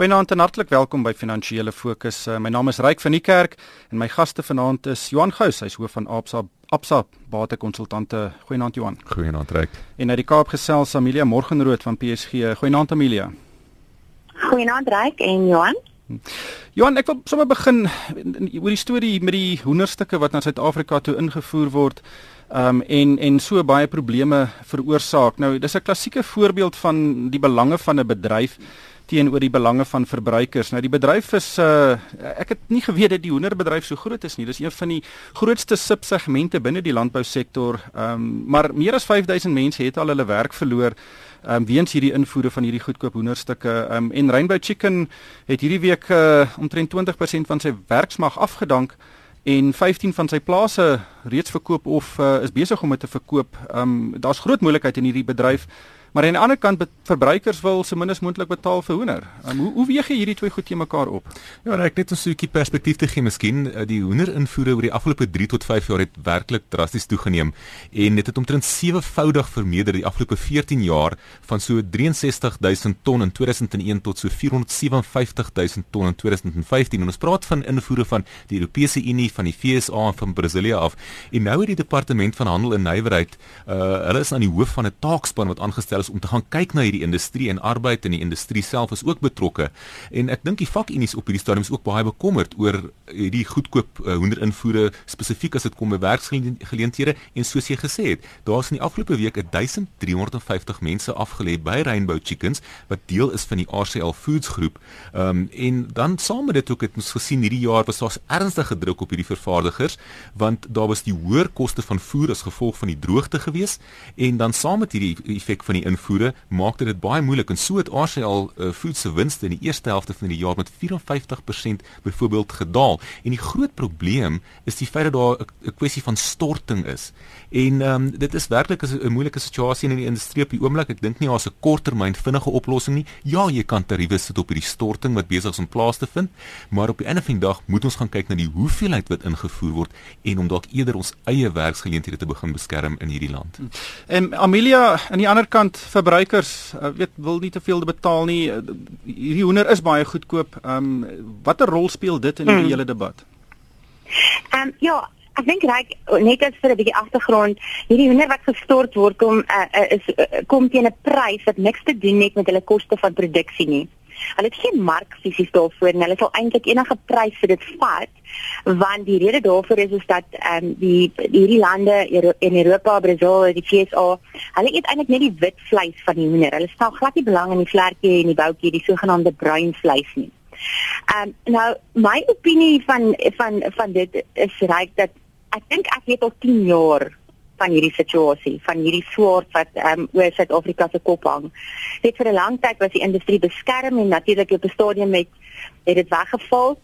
Goeienaand en hartlik welkom by Finansiële Fokus. Uh, my naam is Ryk van die Kerk en my gaste vanaand is Johan Gous, hy's hoof van Absa Absa Batekonsultante. Goeienaand Johan. Goeienaand Ryk. En uit die Kaap gesels Amelia Morgenrood van PSG. Goeienaand Amelia. Goeienaand Ryk en Johan. Johan, ek wil sommer begin oor die storie met die hoenderstukke wat na Suid-Afrika toe ingevoer word. Um en en so baie probleme veroorsaak. Nou, dis 'n klassieke voorbeeld van die belange van 'n bedryf teenoor die belange van verbruikers. Nou die bedryf is uh ek het nie geweet dat die hoenderbedryf so groot is nie. Dis een van die grootste subsegmente binne die landbousektor. Ehm um, maar meer as 5000 mense het al hulle werk verloor ehm um, weens hierdie invoere van hierdie goedkoop hoenderstukke. Ehm um, en Rainbow Chicken het hierdie week uh omtrent 20% van sy werksmag afgedank en 15 van sy plase reeds verkoop of uh, is besig om dit te verkoop. Ehm um, daar's groot moontlikheid in hierdie bedryf. Maar aan die ander kant verbruikers wil so min as moontlik betaal vir hoender. Um, hoe hoe weeg jy hierdie twee goed te mekaar op? Ja, ek net 'n stukkie perspektief te gee miskien. Eh, die hoenderinvoere oor die afgelope 3 tot 5 jaar het werklik drasties toegeneem en dit het omtrent sewevoudig vermeerder die afgelope 14 jaar van so 63000 ton in 2001 tot so 457000 ton in 2015. En ons praat van invoere van die Europese Unie, van die VSA en van Brasilia af. En nou het die departement van handel en nywerheid, uh, hulle is aan die hoof van 'n taakspan wat aangestel is om te gaan kyk na hierdie industrie en arbeid in die industrie self is ook betrokke. En ek dink die vakunie's op hierdie stadium is ook baie bekommerd oor hierdie goedkoop uh, hoenderinvoere spesifiek as dit kom by werksgeleenthede en soos jy gesê het, daar's in die afgelope week 1350 mense afgelê by Rainbow Chickens wat deel is van die RCL Foods groep. Ehm um, en dan saam met dit ook het ons gesien hierdie jaar was daar ernstige druk op hierdie vervaardigers want daar was die hoër koste van voer as gevolg van die droogte gewees en dan saam met hierdie effek van die invoere maak dit baie moeilik en so het RCL uh, Food se winste in die eerste helfte van die jaar met 54% byvoorbeeld gedaal. En die groot probleem is die feit dat daar 'n kwessie van storting is. En ehm um, dit is werklik 'n moeilike situasie in die industrie op die oomblik. Ek dink nie daar's 'n korttermyn vinnige oplossing nie. Ja, jy kan tariewe sit op hierdie storting wat besig is om plaas te vind, maar op die einde van die dag moet ons gaan kyk na die hoeveelheid wat ingevoer word en om dalk eerder ons eie werksgeleenthede te begin beskerm in hierdie land. En Amelia aan die ander kant verbruikers uh, weet wil nie te veel betaal nie. Uh, hierdie hoender is baie goedkoop. Ehm um, watter rol speel dit in die hmm. hele debat? Ehm um, ja, ek dink reg net as vir 'n bietjie agtergrond, hierdie hoender wat gestort word kom uh, uh, is uh, kom teen 'n prys wat niks te doen het met hulle koste van produksie nie. Hulle het geen mark fisies daarvoor en hulle sal eintlik enige prys vir dit vat want die rede daarvoor is is dat ehm um, die hierdie lande in Europa, Brasil, die FSA, hulle eet eintlik net die wit vleis van die hoender. Hulle stel glad nie belang in die vlekkie en die boutjie, die sogenaamde bruin vleis nie. Ehm um, nou my opinie van van van dit is reg dat ek dink ek weet al 10 jaar van hierdie situasie, van hierdie swaard wat ehm um, oor Suid-Afrika se kop hang. Dit vir 'n lang tyd was die industrie beskerm en natuurlik op 'n stadium met het dit weggeval.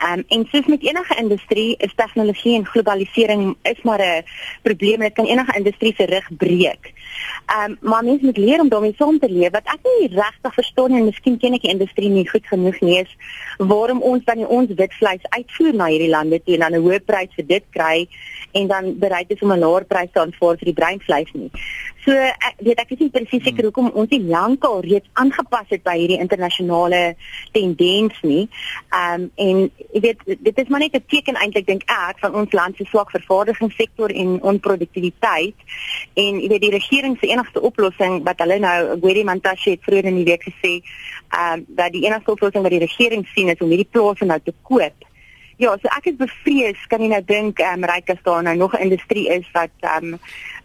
Um, en soos met enige industrie is tegnologie en globalisering is maar 'n probleem. Dit kan enige industrie se rug breek. Um, maar mens moet leer om daarmee saam te leef. Wat ek nie regtig verstaan en miskien ken ek die industrie nie goed genoeg nie is waarom ons dan ons witvleis uitvoer na hierdie lande toe en dan 'n hoë prys vir dit kry en dan bereid is om 'n laer prys te aanvaar vir die breinvleis nie. So ek weet ek is nie presies seker hmm. hoekom ons nie lankal reeds aangepas het by hierdie internasionale tendens nie. Ehm um, en jy weet dit is maar net 'n teken eintlik dink ek van ons land se swak vervaardigingssektor en onproduktiwiteit en jy weet die regering se enigste oplossing wat hulle nou Gwedi Mantashe het vroeër in die week gesê ehm um, dat die enigste oplossing wat die regering sien is om hierdie plase nou te koop Ja, so ek is bevrees kan jy nou dink ehm um, ryk as daar nou nog 'n industrie is wat ehm um,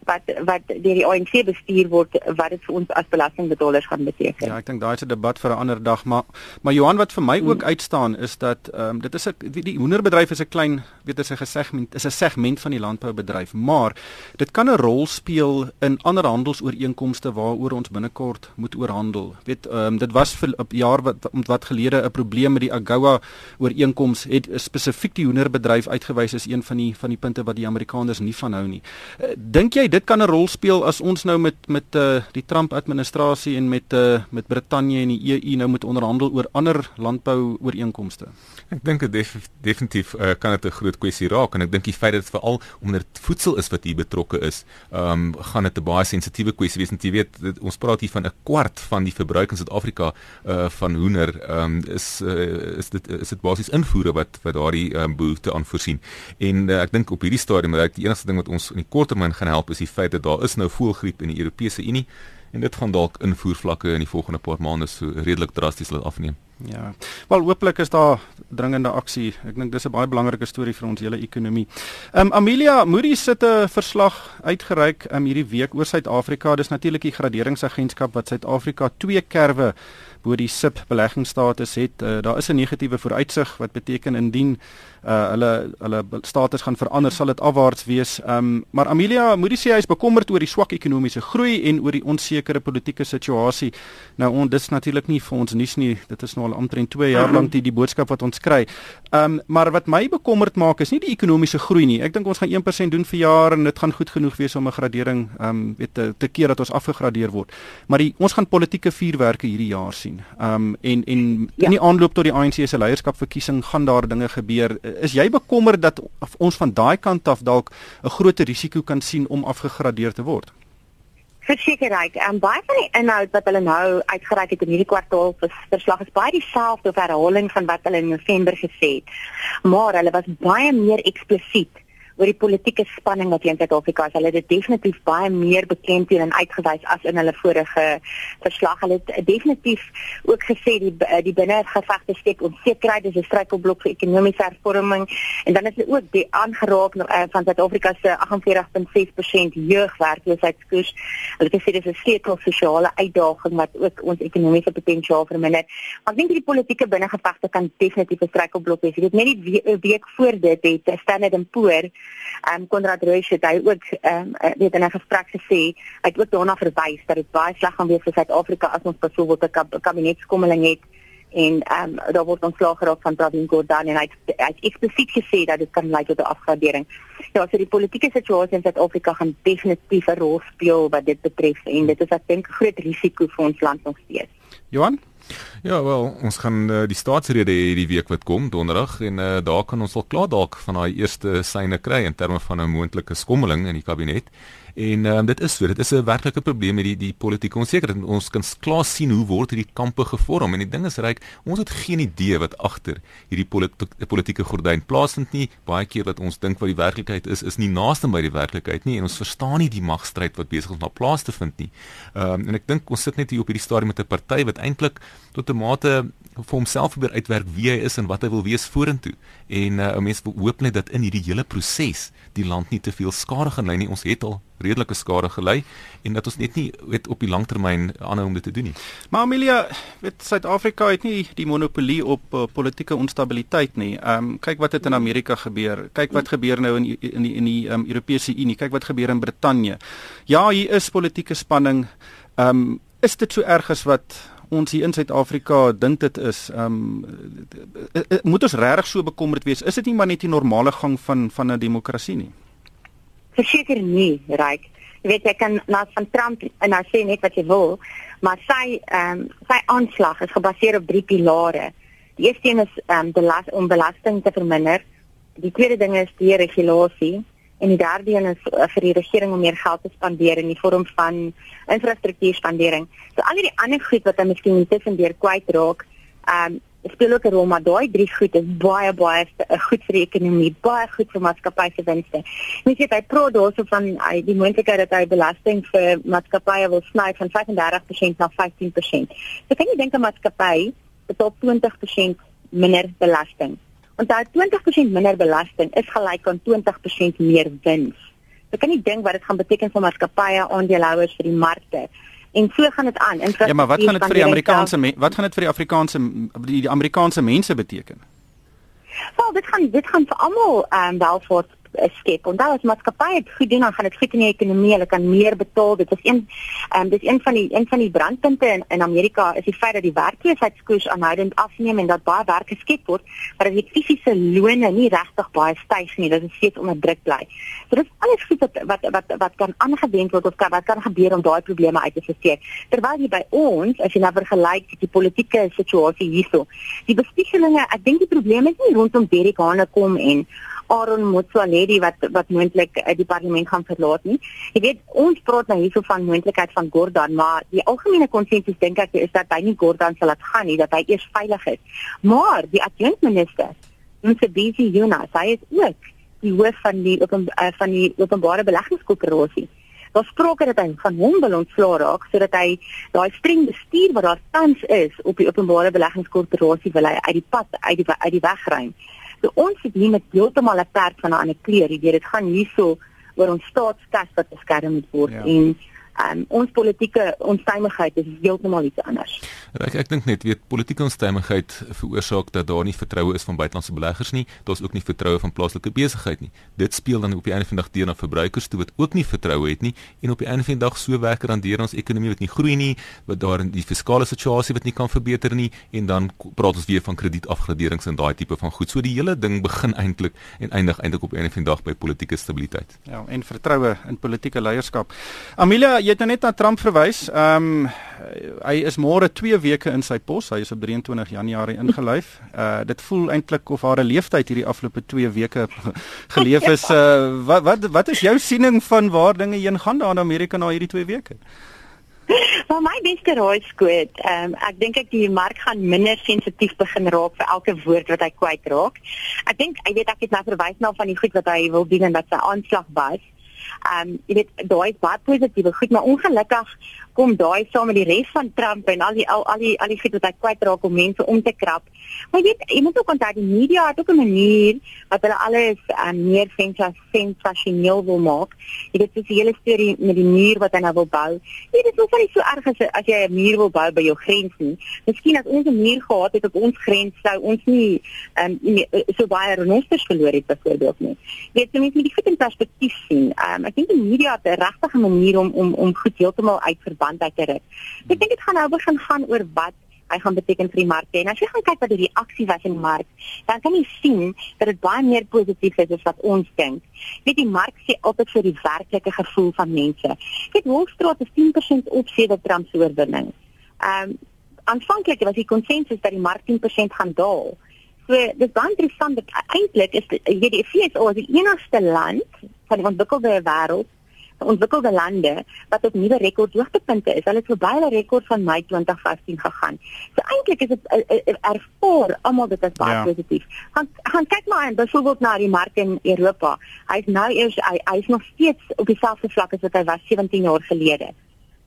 wat wat deur die ANC bestuur word wat dit vir ons as belastingbetalers gaan beteken. Ja, ek dink daai is 'n debat vir 'n ander dag, maar maar Johan wat vir my hmm. ook uitstaan is dat ehm um, dit is 'n die, die hoenderbedryf is 'n klein weet as 'n gesegment is 'n segment van die landboubedryf, maar dit kan 'n rol speel in ander handelsooreenkomste waaroor ons binnekort moet oorhandel. Weet ehm um, dit was vir 'n jaar wat wat gelede 'n probleem met die AGOA ooreenkoms het spesifiek die hoenderbedryf uitgewys as een van die van die punte wat die Amerikaners nie van hou nie. Uh, dink jy dit kan 'n rol speel as ons nou met met uh, die Trump administrasie en met uh, met Brittanje en die EU nou moet onderhandel oor ander landbou ooreenkomste. Ek dink dit def, definitief uh, kan dit 'n groot kwessie raak en ek dink die feit dat dit veral dit voedsel is wat hier betrokke is, ehm um, gaan dit 'n baie sensitiewe kwessie wees. Jy weet, dit, ons praat hier van 'n kwart van die verbruik in Suid-Afrika uh van hoender, ehm um, is uh, is dit is dit basies invoere wat wat daardie um, behoefte aan voorsien. En uh, ek dink op hierdie stadium dat die enigste ding wat ons in die korttermyn gaan help is die feit dat daar is nou voëlgriep in die Europese Unie en dit gaan dalk invoervlakke in die volgende paar maande so redelik drasties laat afneem. Ja. Wel hooplik is daar dringende aksie. Ek dink dis 'n baie belangrike storie vir ons hele ekonomie. Ehm um, Amelia Moody sit 'n verslag uitgereik um, hierdie week oor Suid-Afrika. Dis natuurlik die graderingsagentskap wat Suid-Afrika twee kerwe bo die SIP beleggingsstatus het. Uh, daar is 'n negatiewe vooruitsig wat beteken indien uh, hulle hulle status gaan verander, sal dit afwaarts wees. Um, maar Amelia Moody sê hy is bekommerd oor die swak ekonomiese groei en oor die onsekere politieke situasie. Nou on, dis natuurlik nie vir ons nuus nie. Dit is nou al omtrent 2 jaar lank die die boodskap wat ons kry. Um, maar wat my bekommerd maak is nie die ekonomiese groei nie. Ek dink ons gaan 1% doen vir jaar en dit gaan goed genoeg wees om 'n gradering um, weet te, te keer dat ons afgegradeer word. Maar die, ons gaan politieke vuurwerke hierdie jaar sien. Ehm um, en en ja. in die aanloop tot die ANC se leierskapverkiesing gaan daar dinge gebeur. Is jy bekommerd dat ons van daai kant af dalk 'n groot risiko kan sien om afgegradeer te word? versekerheid. En um, baie van die inhoud wat hulle nou uitgereik het in hierdie kwartaal verslag is baie dieselfde of herhaling van wat hulle in November gesê het. Maar hulle was baie meer eksplisiet oor die politieke spanning wat hier in Suid-Afrika is. Hulle het dit definitief baie meer bekend hier en uitgewys as in hulle vorige verslag. Hulle het definitief ook gesê die die binnengevegte steek onsekerheid is 'n struikelblok vir ekonomiese hervorming en dan is hulle ook die aangeraak uh, van Suid-Afrika se 48.6% jeugwerkloosheidskoers. Hulle het gesê dis 'n sleutel sosiale uitdaging wat ook ons ekonomiese potensiaal verminder. Maar ek dink die politieke binnengevegte kan definitief 'n struikelblok wees. Jy weet net die week voor dit het Standard & Poor's ehm um, Konrad Roosh het hy ook ehm um, weet in 'n gesprek gesê hy het ook daarna verwys dat dit baie sleg gaan wees vir Suid-Afrika as ons byvoorbeeld 'n kab kabinetskommeling het en ehm um, daar word ontslaag geraak van Pravin Gordhan en hy het, hy het eksplisiet gesê dat dit kan lei tot 'n afgradering. Ja, so die politieke situasie in Suid-Afrika gaan definitief 'n rol speel wat dit betref en dit is ek dink 'n groot risiko vir ons land nog steeds. Johan Ja, wel, ons gaan uh, die staatsrede hê hierdie week wat kom, donderdag en uh, daar kan ons al klaar dalk van daai eerste syne kry in terme van 'n moontlike skommeling in die kabinet. En um, dit is so, dit is 'n werklike probleem met die die politieke onsekerheid. Ons kan klaar sien hoe word hierdie kampe gevorm en die ding is ryk, ons het geen idee wat agter hierdie politieke politieke gordyn plaasvind nie. Baie keer wat ons dink wat die werklikheid is, is nie naaste by die werklikheid nie en ons verstaan nie die magstryd wat besig is om na plaas te vind nie. Ehm um, en ek dink ons sit net hier op hierdie stadium met 'n party wat eintlik tot 'n mate vir homself probeer uitwerk wie hy is en wat hy wil wees vorentoe. En uh, 'n mens wil hoop net dat in hierdie hele proses die land nie te veel skade gaan ly nie. Ons het al redelike skade gely en dat ons net nie weet op die langtermyn aanhou om dit te doen nie. Maar Amelia, weet Suid-Afrika het nie die monopolie op uh, politieke onstabiliteit nie. Ehm um, kyk wat het in Amerika gebeur. Kyk wat gebeur nou in in die in die um, Europese Unie. Kyk wat gebeur in Brittanje. Ja, hier is politieke spanning. Ehm um, is dit so erg as wat ons hier in Suid-Afrika dink dit is. Ehm um, moet ons regtig so bekommerd wees? Is dit nie maar net die normale gang van van 'n demokrasie nie? Verseker nie, Ryk. Jy weet jy kan na van Trump en nou sê net wat jy wil, maar sy ehm um, sy aanslag is gebaseer op drie pilare. Die eerste een is ehm um, belas om belasting te verminder. Die tweede ding is die regulasie en die derde een is uh, vir die regering om meer geld te spandeer in die vorm van infrastruktuurspandering. So al die ander goed wat dan miskien net tussendeur kwyt raak, ehm um, speel ook 'n rol, maar daai drie goed is baie baie uh, goed vir die ekonomie, baie goed vir maatskappye se winste. Mens weet hy praat daarso van hy die moontlikheid dat hy belasting vir maatskappye wil sny van 35% na 15%. So kan jy dink 'n maatskappy betaal 20% minder belasting Onthou 20% minder belasting is gelyk aan 20% meer wins. Jy kan nie dink wat dit gaan beteken vir maatskappye, aandeelhouers vir die markte. En so gaan dit aan. Ja, maar wat gaan dit vir die Amerikaanse wat gaan dit vir die Afrikaanse die, die Amerikaanse mense beteken? Wel, dit gaan dit gaan vir almal ehm um, welvaart skep. Onthou as maatskappye dit goed doen, dan gaan dit goed in die ekonomie, hulle kan meer betaal. Dit is een ehm um, dis een van die een van die brandpunte in in Amerika is die feit dat die werkloosheidskoers aanhoudend afneem en dat baie werk geskep word, maar dat die fisiese lone nie regtig baie styg nie. Dit is steeds onder druk bly. So dis alles goed wat wat wat wat kan aangewend word of kan, wat kan gebeur om daai probleme uit te sorteer. Terwyl jy by ons, as jy nou vergelyk die politieke situasie hierso, die bespiegelinge, ek dink die probleem is nie rondom Derek Hane kom en Aaron Motsoaledi wat wat moontlik uit die parlement gaan verlaat nie. Jy weet, ons praat nou hierso van moontlikheid van Gordhan, maar die algemene konsensus dink ek is dat hy nie Gordhan sal laat gaan nie, dat hy eers veilig is. Maar die adjunkminister, Msebizi Yuna, hy is ook die hoof van die open, uh, van die openbare beleggingskoöperasie. Daar sprake dat hy van hom wil ontsla raak sodat hy daai streng bestuur wat daar tans is op die openbare beleggingskoöperasie wil hy uit die pad uit die uit die weg ruim. So ons het hier met heeltemal 'n perd van 'n ander kleur. Jy weet dit gaan hierso oor ons staatskas wat beskerm moet word ja. en um, ons politieke onstuimigheid is heeltemal iets anders. Ek ek dink net weet politieke onstuimigheid veroorsaak dat daar nie vertroue is van buitelandse beleggers nie, daar's ook nie vertroue van plaaslike besigheid nie. Dit speel dan op die einde van die dag deur na verbruikers toe wat ook nie vertroue het nie en op die einde van die dag so werk dan deur ons ekonomie wat nie groei nie, wat daar in die fiskale situasie wat nie kan verbeter nie en dan praat ons weer van kredietafgraderings en daai tipe van goed. So die hele ding begin eintlik en eindig eintlik op 'n einde van die dag by politieke stabiliteit. Ja, en vertroue in politieke leierskap. Amelia jy het nou net na Trump verwys. Ehm um, hy is môre 2 weke in sy pos. Hy is op 23 Januarie ingelyf. Uh dit voel eintlik of haar leeftyd hierdie afgelope 2 weke geleef is. Uh wat wat wat is jou siening van waar dinge heen gaan daar in Amerika na hierdie 2 weke? Maar my beste raai skoot, ehm um, ek dink ek die mark gaan minder sensitief begin raak vir elke woord wat hy kwyt raak. Ek dink jy weet ek het nou verwys na van die goed wat hy wil doen en dat sy aanslag was. Ehm um, jy weet daai baie positiewe goed, maar ongelukkig kom daai saam met die res van Trump en al die al, al die al die goed wat hy kwyt raak om mense om te krap. Maar jy weet, jy moet ook onthou die media het ook 'n manier wat hulle alles um, meer sensasioneel wil maak. Jy weet, dis die hele storie met die muur wat hy nou wil bou. Jy weet, dit is nie so erg as as jy 'n muur wil bou by jou grens nie. Miskien as ons 'n muur gehad het op ons grens sou ons nie um, so baie renosters verloor het byvoorbeeld nie. Jy weet, jy moet die goed in perspektief sien. Um, ek dink die media het 'n regte manier om om om goed heeltemal uit verband uit te ruk. Ek dink dit gaan nou begin gaan oor wat hy gaan beteken vir die mark en as jy gaan kyk wat die reaksie was in die mark, dan kan jy sien dat dit baie meer positief is as wat ons dink. Weet die mark sê altyd vir die werklike gevoel van mense. Kyk Wall Street is 10% op sedert Trump se oorwinning. Ehm um, aanvanklik was die konsensus dat die mark 10% gaan daal. So dis baie interessant dat eintlik is jy die FSA is die enigste land van die ontwikkelde wêreld ontwikkelde lande wat op nuwe rekordhoogtepunte is. Hulle het verby hulle rekord van Mei 2015 gegaan. So eintlik is dit eh, eh, eh, ervoor almal dit as baie ja. positief. Gaan gaan kyk maar en byvoorbeeld na die mark in Europa. Hy's nou eers hy, hy is nog steeds op dieselfde vlak as wat hy was 17 jaar gelede.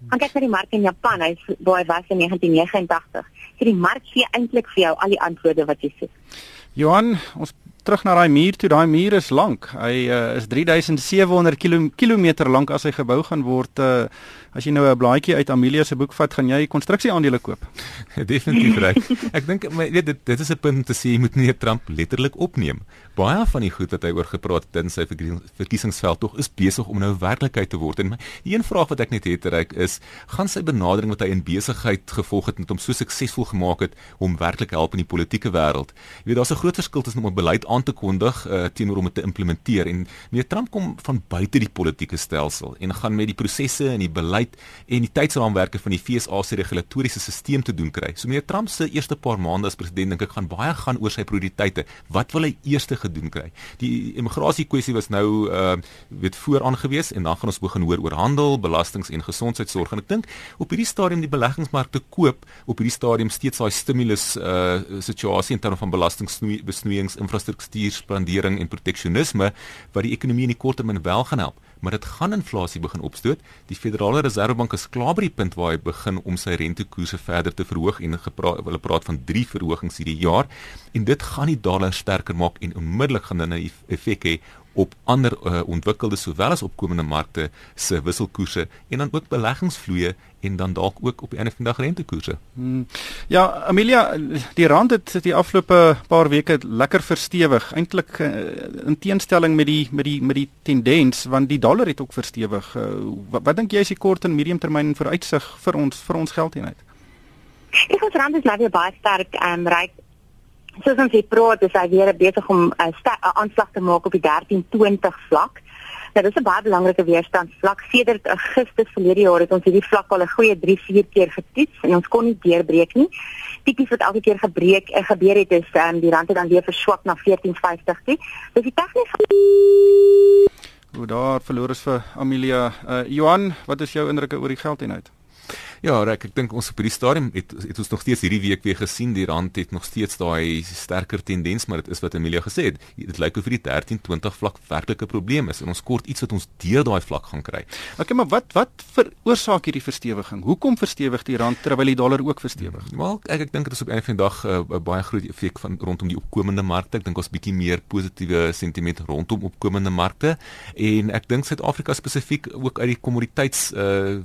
Gaan kyk na die mark in Japan. Hy's waar hy was in 1989. So die mark gee eintlik vir jou al die antwoorde wat jy soek. Johan, ons terug na daai muur toe. Daai muur is lank. Hy uh, is 3700 km lank as hy gebou gaan word. Uh, as jy nou 'n blaadjie uit Amelia se boek vat, gaan jy konstruksieaandele koop. Definitief reg. Ek dink weet dit dit is 'n punt om te sê jy moet nie Trump letterlik opneem. Baie van die goed wat hy oor gepraat het in sy verkiesingsveld tog is besig om nou werklikheid te word. En my een vraag wat ek net het reik is, gaan sy benadering wat hy in besigheid gevolg het met hom so suksesvol gemaak het om werklik help in die politieke wêreld. Jy weet daar's 'n groot verskil tussen om 'n beleid aan te kondig uh, teenoor om dit te implementeer en meneer Trump kom van buite die politieke stelsel en gaan met die prosesse en die beleid en die tydsraamwerke van die FSA se regulatoriese stelsel te doen kry. So meneer Trump se eerste paar maande as president dink ek gaan baie gaan oor sy prioriteite. Wat wil hy eers gedoen kry? Die immigrasie kwessie was nou uh weet vooraan gewees en dan gaan ons begin hoor oor handel, belastings en gesondheidsorg. En ek dink op hierdie stadium die beleggingsmarkte koop op hierdie stadium steeds daai stimulus uh situasie in terme van belastingbesnoeiings, infrastruktuur, spandering en proteksionisme wat die ekonomie in die kort termyn wel gaan help maar dit gaan inflasie begin opstoot. Die Federale Reservebank is klaar by die punt waar hy begin om sy rentekoerse verder te verhoog en hulle praat van 3 verhogings hierdie jaar en dit gaan die dollar sterker maak en onmiddellik gaan dit 'n effek hê op ander uh, ontwikkelde sowel as opkomende markte se wisselkoerse en dan ook beleggingsvloeye en dan dalk ook op 'n einde van die dag rentekoerse. Hmm. Ja, Amelia, die rand het die afgelope paar weke lekker verstewig. Eintlik uh, in teenstelling met die met die met die tendens want die dollar het ook verstewig. Uh, wat, wat dink jy is die kort en mediumtermyn vooruitsig vir ons vir ons geldeenheid? Ek dink rand is nou weer baie sterk en um, ryk soos ons hier praat, is hy weer besig om 'n uh, aanslag te maak op die 1320 vlak. Nou dis 'n baie belangrike weerstandsvlak. Sedert Augustus verlede jaar het ons hierdie vlak al 'n goeie 3-4 keer getoets en ons kon nie deurbreek nie. Tipies wat elke keer gebreek en gebeur het is um, die rand het dan weer verswak na 14.50 toe. Dis die tegniese Hoe daar verloor is vir Amelia. Uh, Johan, wat is jou indrukke oor die geldeenheid? Ja, ek ek dink ons op hierdie stadium het het ons nog steeds hierdie week weer gesien die rand het nog steeds daai sterker tendens, maar dit is wat Emilia gesê het. Dit lyk of vir die 1320 vlak werklike probleem is en ons kort iets wat ons deur daai vlak gaan kry. Okay, maar wat wat veroorsaak hierdie verstewiging? Hoekom verstewig die rand terwyl die dollar ook verstewig? Wel, ek ek dink dit is op 'n van die dag eh, 'n uh, baie groot effek van rondom die opkomende markte. Ek dink ons bietjie meer positiewe sentiment rondom opkomende markte en ek dink Suid-Afrika spesifiek ook uit die kommoditeits uh,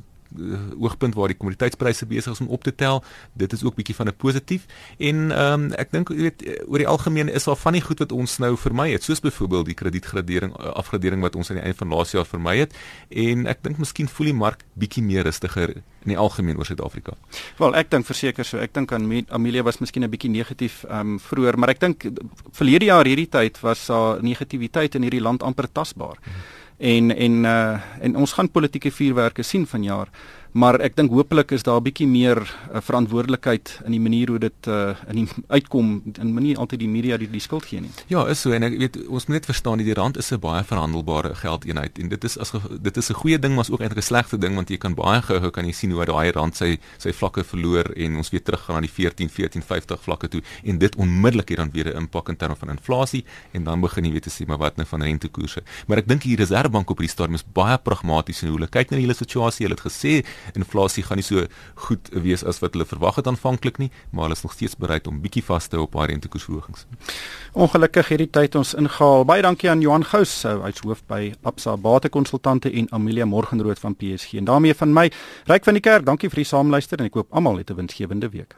oogpunt waar die kommoditeitspryse besig is om op te tel. Dit is ook bietjie van 'n positief. En ehm um, ek dink jy weet oor die algemeen is daar van die goed wat ons nou vermy het, soos byvoorbeeld die kredietgradering uh, afgradering wat ons aan die einde van laas jaar vermy het. En ek dink miskien voel die mark bietjie meer rustiger in die algemeen oor Suid-Afrika. Wel, ek dink verseker so. Ek dink aan Amelia was miskien 'n bietjie negatief ehm um, vroeër, maar ek dink verlede jaar hierdie tyd was daar uh, negativiteit in hierdie land amper tasbaar. Hmm en en uh en ons gaan politieke vuurwerke sien vanjaar maar ek dink hopelik is daar 'n bietjie meer uh, verantwoordelikheid in die manier hoe dit uh, in die uitkom en moenie altyd die media die, die skuld gee nie. Ja, is so en ek weet ons moet net verstaan die rand is 'n baie verhandelbare geldeenheid en dit is as dit is 'n goeie ding maar ook eintlik 'n slegte ding want jy kan baie gou kan jy sien hoe daai rand sy sy vlakke verloor en ons weer terug gaan na die 14 1450 vlakke toe en dit onmiddellik hier dan weer 'n impak in terme van inflasie en dan begin jy weet te sê maar wat nou van rentekoerse. Maar ek dink die Reservebank op hierdie stadium is baie pragmaties en hoe hulle kyk na die hele situasie. Hulle het gesê inflasie gaan nie so goed wees as wat hulle verwag het aanvanklik nie, maar hulle is nog steeds bereid om bietjie vas te hou op haar rentekoersverhogings. Ongelukkig hierdie tyd ons ingehaal. Baie dankie aan Johan Gous, hy's hoof by Absa Batekonsultante en Amelia Morgenrood van PSG. En daarmee van my, Ryk van die Kerk, dankie vir die saamluister en ek hoop almal het 'n winsgewende week.